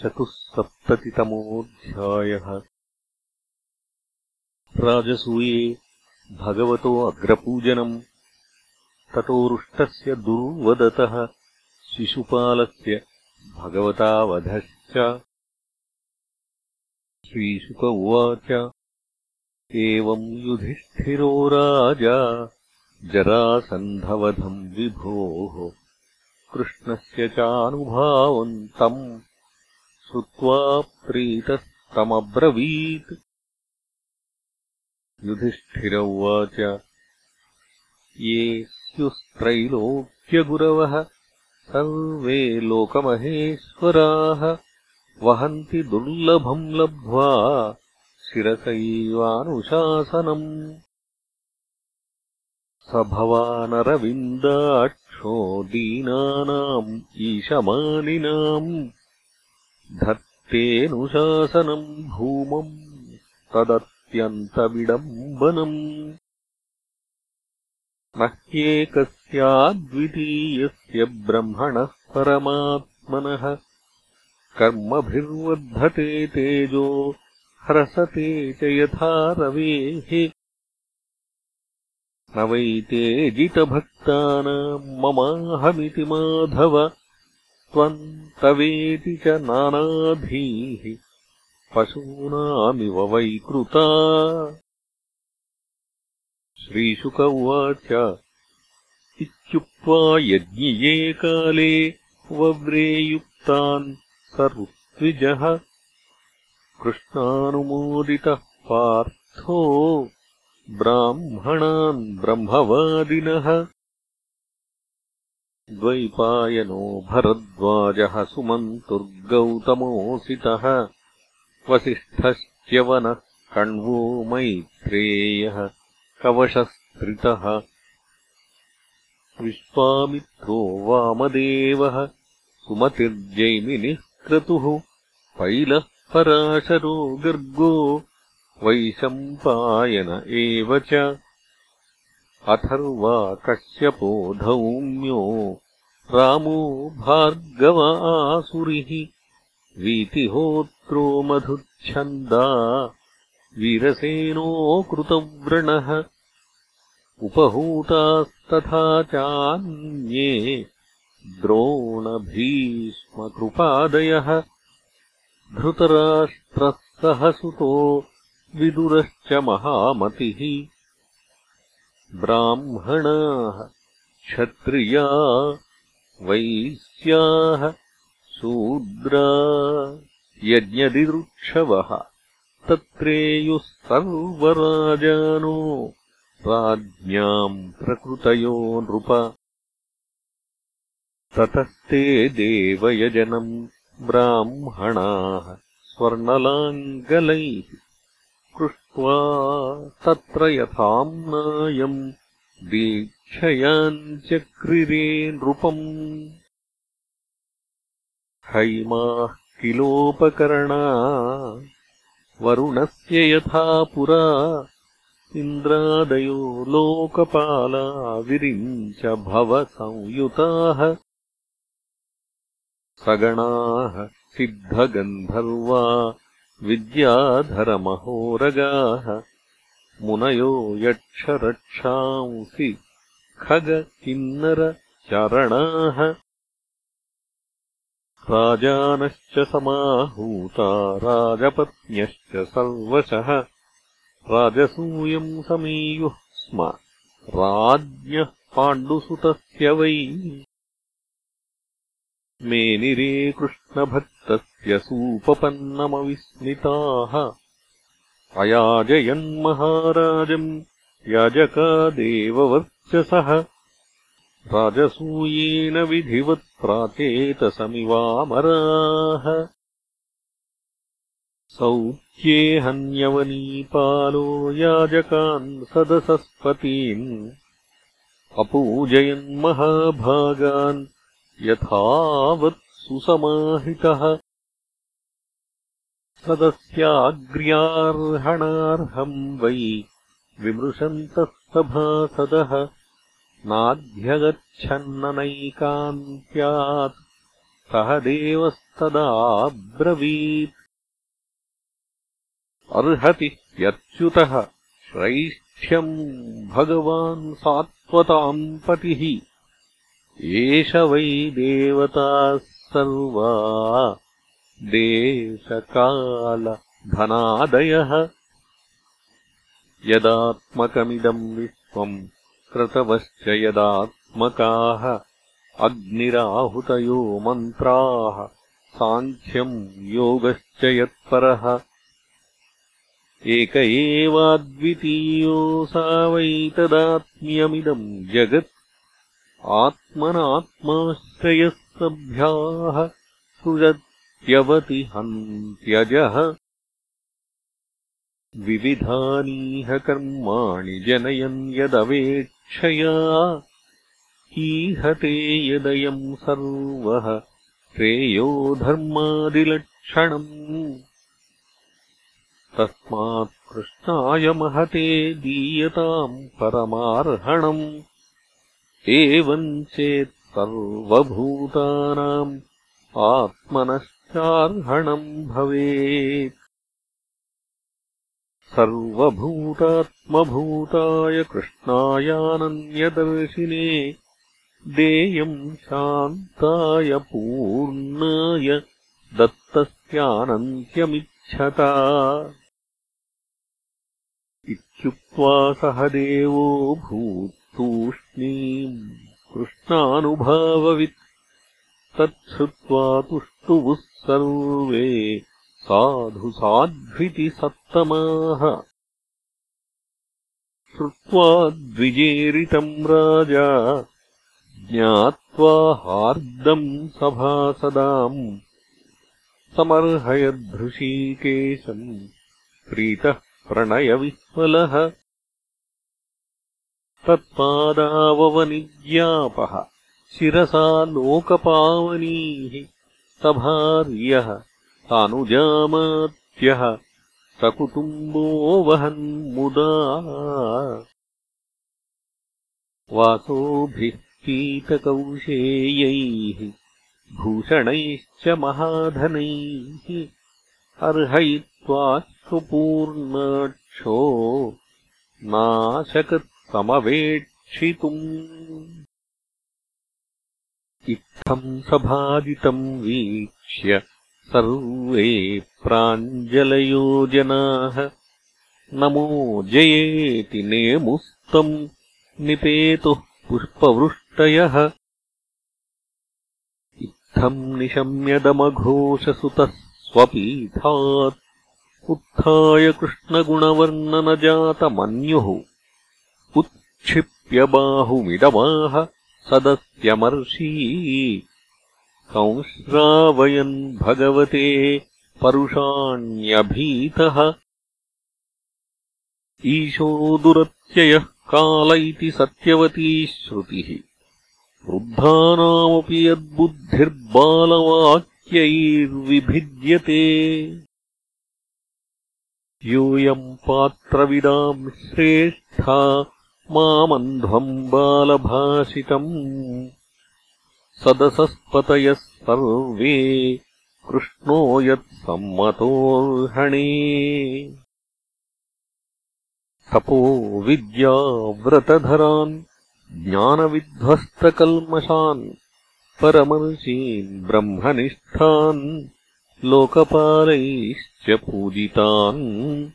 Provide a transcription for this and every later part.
चतुःसप्ततितमोऽध्यायः। राजसूये भगवतो अग्रपूजनम्। ततोरुष्टस्य दुर्वदतः शिशुपालस्य भगवता वधश्च श्रीशुक उवाच एवम् युधिष्ठिरो राजा जरासन्धवधम् विभोः। कृष्णस्य चानुभावम् तम् श्रुत्वा प्रीतस्तमब्रवीत्। युधिष्ठिर उवाच ये स्युस्त्रैलोक्यगुरवः सर्वे लोकमहेश्वराः वहन्ति दुर्लभम् लब्ध्वा शिरसैवानुशासनम्। स भवानरविन्दाक्षो दीनानाम् ईशमानिनाम् धत्तेऽनुशासनम् भूमम् तदत्यन्तविडम्बनम् न ह्येकस्याद्वितीयस्य ब्रह्मणः परमात्मनः कर्मभिर्वर्धते तेजो ह्रसते च यथा रवेः न वैतेजितभक्तानाम् ममाहमिति माधव त्वम् तवेति च नानाधीः पशूनामिव वैकृता श्रीशुक उवाच इत्युक्त्वा यज्ञिये काले वव्रेयुक्तान् स ऋत्विजः कृष्णानुमोदितः पार्थो ब्राह्मणान् ब्रह्मवादिनः द्वैपायनो भरद्वाजः सुमन्तुर्गौतमोऽसितः वसिष्ठश्च्यवनः कण्वो मैत्रेयः कवशस्त्रितः विश्वामित्रो वामदेवः सुमतिर्जैमिनिः क्रतुः पैलः पराशरो गर्गो वैशम्पायन एव च अथर्वा कश्यपो धौम्यो रामो भार्गव आसुरिः। वीतिहोत्रो मधुच्छन्दा। वीरसेनो कृतव्रणः। उपहूतास्तथा चान्ये। द्रोणभीष्मकृपादयः। धृतराष्ट्रः सहसुतो विदुरश्च महामतिः। ब्राह्मणाः क्षत्रिया वैश्याः शूद्रा यज्ञदिरुक्षवः तत्रेयुः सर्वराजानो राज्ञाम् प्रकृतयो नृप। ततस्ते देवयजनम् ब्राह्मणाः स्वर्णलाङ्गलैः कृष्ट्वा तत्र यथाम्नायम् दीक्षयाञ्चक्रिरे नृपम् हैमाः किलोपकरणा। वरुणस्य यथा पुरा। इन्द्रादयो लोकपाला विरिञ्च भवसंयुताः। सगणाः सिद्धगन्धर्वा विद्याधरमहोरगाः मुनयो यक्षरक्षांसि खगकिन्नरचरणाः राजानश्च समाहूता राजपत्न्यश्च सर्वशः। राजसूयम् समीयुः स्म राज्ञः पाण्डुसुतस्य वै। मेनिरे कृष्णभक्तस्य सूपपन्नमविस्मिताः अयाजयन्महाराजम् याजकादेववर्चसः। राजसूयेन विधिवत्प्राचेतसमिवामराः। सौख्ये हन्यवनीपालो याजकान् सदसस्पतीन्। अपूजयन्महाभागान् यथावत् सुसमाहितः सदस्याग्र्यार्हणार्हम् वै विमृशन्तः सभासदः नाध्यगच्छन्ननैकान्त्यात् सः देवस्तदाब्रवीत्। अर्हति यच्युतः श्रैष्ठ्यम् भगवान् सात्वताम् पतिः। एष वै देवताः सर्वा देशकालधनादयः यदात्मकमिदम् विश्वम् क्रतवश्च यदात्मकाः। अग्निराहुतयो मन्त्राः साङ्ख्यम् योगश्च यत्परः। एक एवाद्वितीयोऽसा वैतदात्म्यमिदम् जगत्। आत्मनात्माश्रयः सभ्याः सृजत्यवति हन्त्यजः विविधानीह कर्माणि जनयन् यदवेक्षया ईहते यदयम् सर्वः श्रेयो धर्मादिलक्षणम् तस्मात् कृष्णाय महते दीयताम् परमार्हणम् एवम् चेत् सर्वभूतानाम् आत्मनश्चार्हणम् भवेत्। सर्वभूतात्मभूताय कृष्णायानन्यदर्शिने देयम् शान्ताय पूर्णाय दत्तस्यानन्त्यमिच्छता। इत्युक्त्वा सह देवो भूत्तूष्णीम् कृष्णानुभाववित्। तच्छ्रुत्वा तुष्टुवुः सर्वे साधु साध्विति सत्तमाः। श्रुत्वा द्विजेरितम् राजा ज्ञात्वा हार्दम् सभासदाम् समर्हयद्धृशीकेशम् प्रीतः प्रणयविह्वलः। तत्पादाववनिज्ञापः शिरसा लोकपावनीः सभार्यः सानुजामात्यः सकुटुम्बो वहन्मुदा वासोभिः पीतकौशेयैः भूषणैश्च महाधनैः अर्हयित्वाश्वपूर्णाक्षो नाशकत्समवेक्षितुम् इत्थम् सभाजितम् वीक्ष्य सर्वे प्राञ्जलयो जनाः नमो जयेति नेमुस्तम् निपेतुः पुष्पवृष्टयः। इत्थम् निशम्यदमघोषसुतः स्वपीठात् उत्थाय कृष्णगुणवर्णनजातमन्युः। उत्क्षिप्य बाहुमिदमाह सदस्यमर्षी संश्रावयन् भगवते परुषाण्यभीतः। ईशो दुरत्ययः काल इति सत्यवती श्रुतिः। वृद्धानामपि यद्बुद्धिर्बालवाक्यैर्विभिद्यते। योऽयम् पात्रविदाम् श्रेष्ठा मामन्ध्वम् बालभाषितम् सदसस्पतयः सर्वे कृष्णो यत्सम्मतोऽर्हणे। तपो विद्याव्रतधरान् ज्ञानविध्वस्तकल्मषान् परमर्षीन् ब्रह्मनिष्ठान् लोकपालैश्च पूजितान्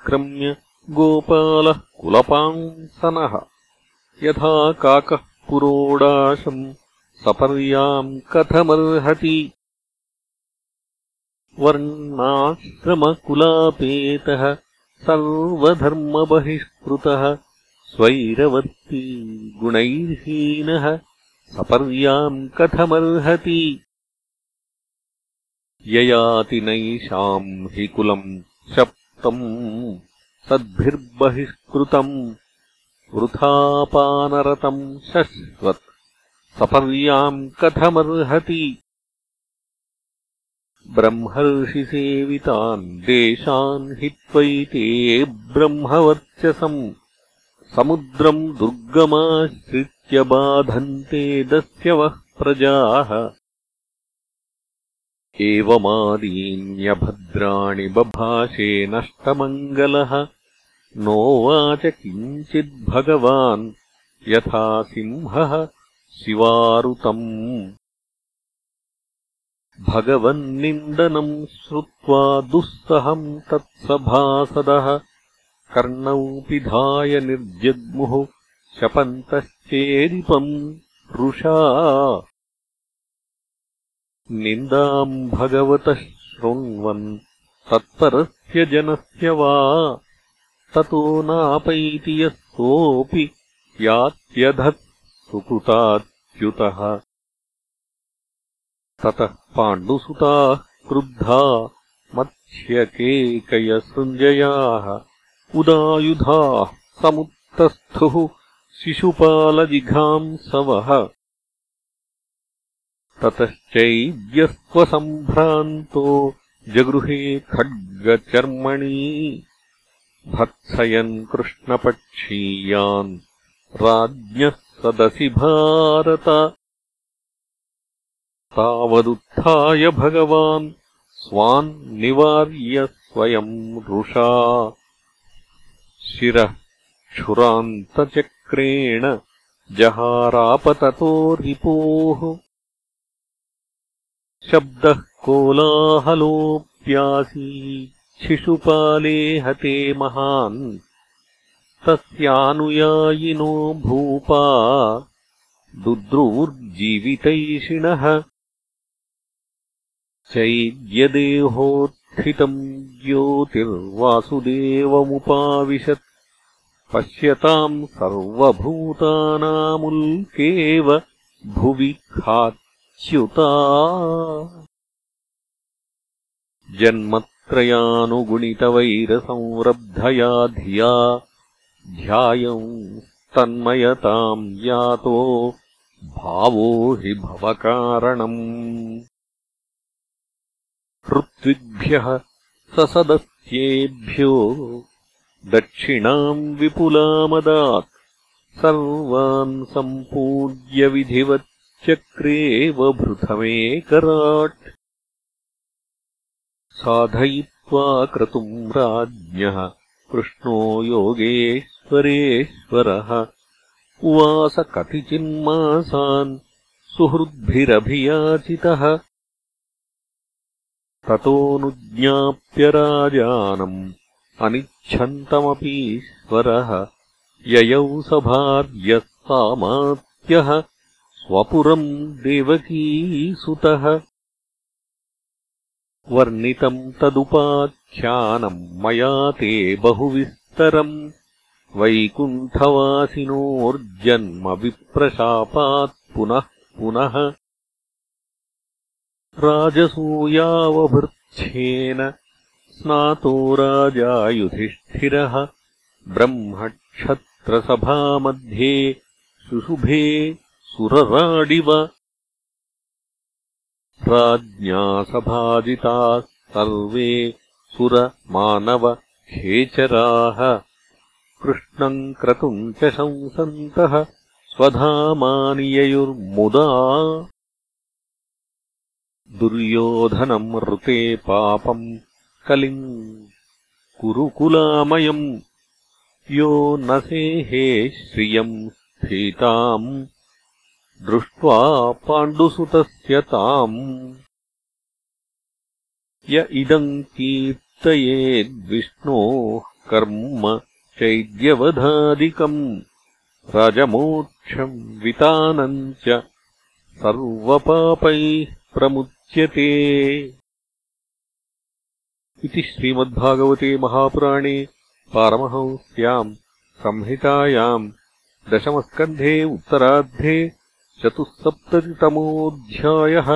सदस्पतीनतिक्रम्य गोपालः कुलपांसनः। यथा काकः पुरोडाशम् सपर्याम् कथमर्हति। वर्णाश्रमकुलापेतः सर्वधर्मबहिष्कृतः स्वैरवर्ती गुणैर्हीनः सपर्याम् कथमर्हति। ययाति नैषाम् हि कुलम् शप्तम् सद्भिर्बहिष्कृतम् वृथापानरतम् शश्वत् सपर्याम् कथमर्हति। ब्रह्मर्षिसेवितान् देशान् हि त्वयिते ब्रह्मवर्चसम् समुद्रम् दुर्गमाश्रित्य इत्यबाधन्ते दस्यवः प्रजाः एवमादीन्यभद्राणि बभाषे नष्टमङ्गलः। नोवाच किञ्चिद्भगवान् यथा सिंहः शिवारुतम्। भगवन्निन्दनम् श्रुत्वा दुःसहम् तत्सभासदः। कर्णौ पिधाय निर्जग्मुः शपन्तश्चेदिपम् रुषा निन्दाम् भगवतः शृण्वन् तत्परस्य जनस्य वा। ततो नापैति यः सोऽपि यात्यधत् सुकृताच्युतः। ततः पाण्डुसुताः क्रुद्धा मत्स्यकेकयसृञ्जयाः। उदायुधाः समुत्तस्थुः शिशुपालजिघांसवः ततश्चैद्यस्त्वसम्भ्रान्तो जगृहे खड्गचर्मणि भत्सयन् कृष्णपक्षीयान् राज्ञः सदसि भारत। तावदुत्थाय भगवान् स्वान् निवार्य स्वयम् रुषा शिरः क्षुरान्तचक्रेण जहारापततो रिपोः शब्दः कोलाहलोऽप्यासी शिशुपाले हते महान्। तस्यानुयायिनो भूपा। दुद्रूर्जीवितैषिणः। चैद्यदेहोत्थितम् ज्योतिर्वासुदेवमुपाविशत्। पश्यताम् सर्वभूतानामुल्केव भुवि खाच्युता जन्मत्रयानुगुणितवैरसंरब्धया धिया ध्यायंस्तन्मयताम् यातो भावो हि भवकारणम्। ऋत्विग्भ्यः ससदस्येभ्यो दक्षिणाम् विपुलामदात् सर्वान् सम्पूज्य विधिवच्चक्रेव भृथमेकराट् साधयित्वा क्रतुम् राज्ञः कृष्णो योगेश्वरेश्वरः। उवास कतिचिन्मासान् सुहृद्भिरभियाचितः। ततोऽनुज्ञाप्य राजानम् अनिच्छन्तमपीश्वरः। ययौ सभार्यः सामात्यः स्वपुरम् देवकीसुतः। वर्णितम् तदुपाख्यानम् मया ते बहुविस्तरम् वैकुण्ठवासिनोर्जन्म विप्रशापात् पुनः पुनः। राजसूयावभृच्छेन स्नातो राजा युधिष्ठिरः ब्रह्मक्षत्रसभामध्ये शुशुभे सुरराडिव। राज्ञा सभाजिताः सर्वे सुरमानवखेचराः कृष्णम् क्रतुम् च शंसन्तः स्वधामानिययुर्मुदा। दुर्योधनम् ऋते पापम् कलिम् कुरुकुलामयम् यो न सेहे श्रियम् स्थिताम् दृष्ट्वा पाण्डुसुतस्य ताम्। य इदम् कीर्तयेद्विष्णोः कर्म चैद्यवधादिकम्। राजमोक्षम् वितानम् च सर्वपापैः प्रमुच् इति श्रीमद्भागवते महापुराणे पारमहंस्याम् संहितायाम् दशमस्कन्धे उत्तरार्धे चतुःसप्ततितमोऽध्यायः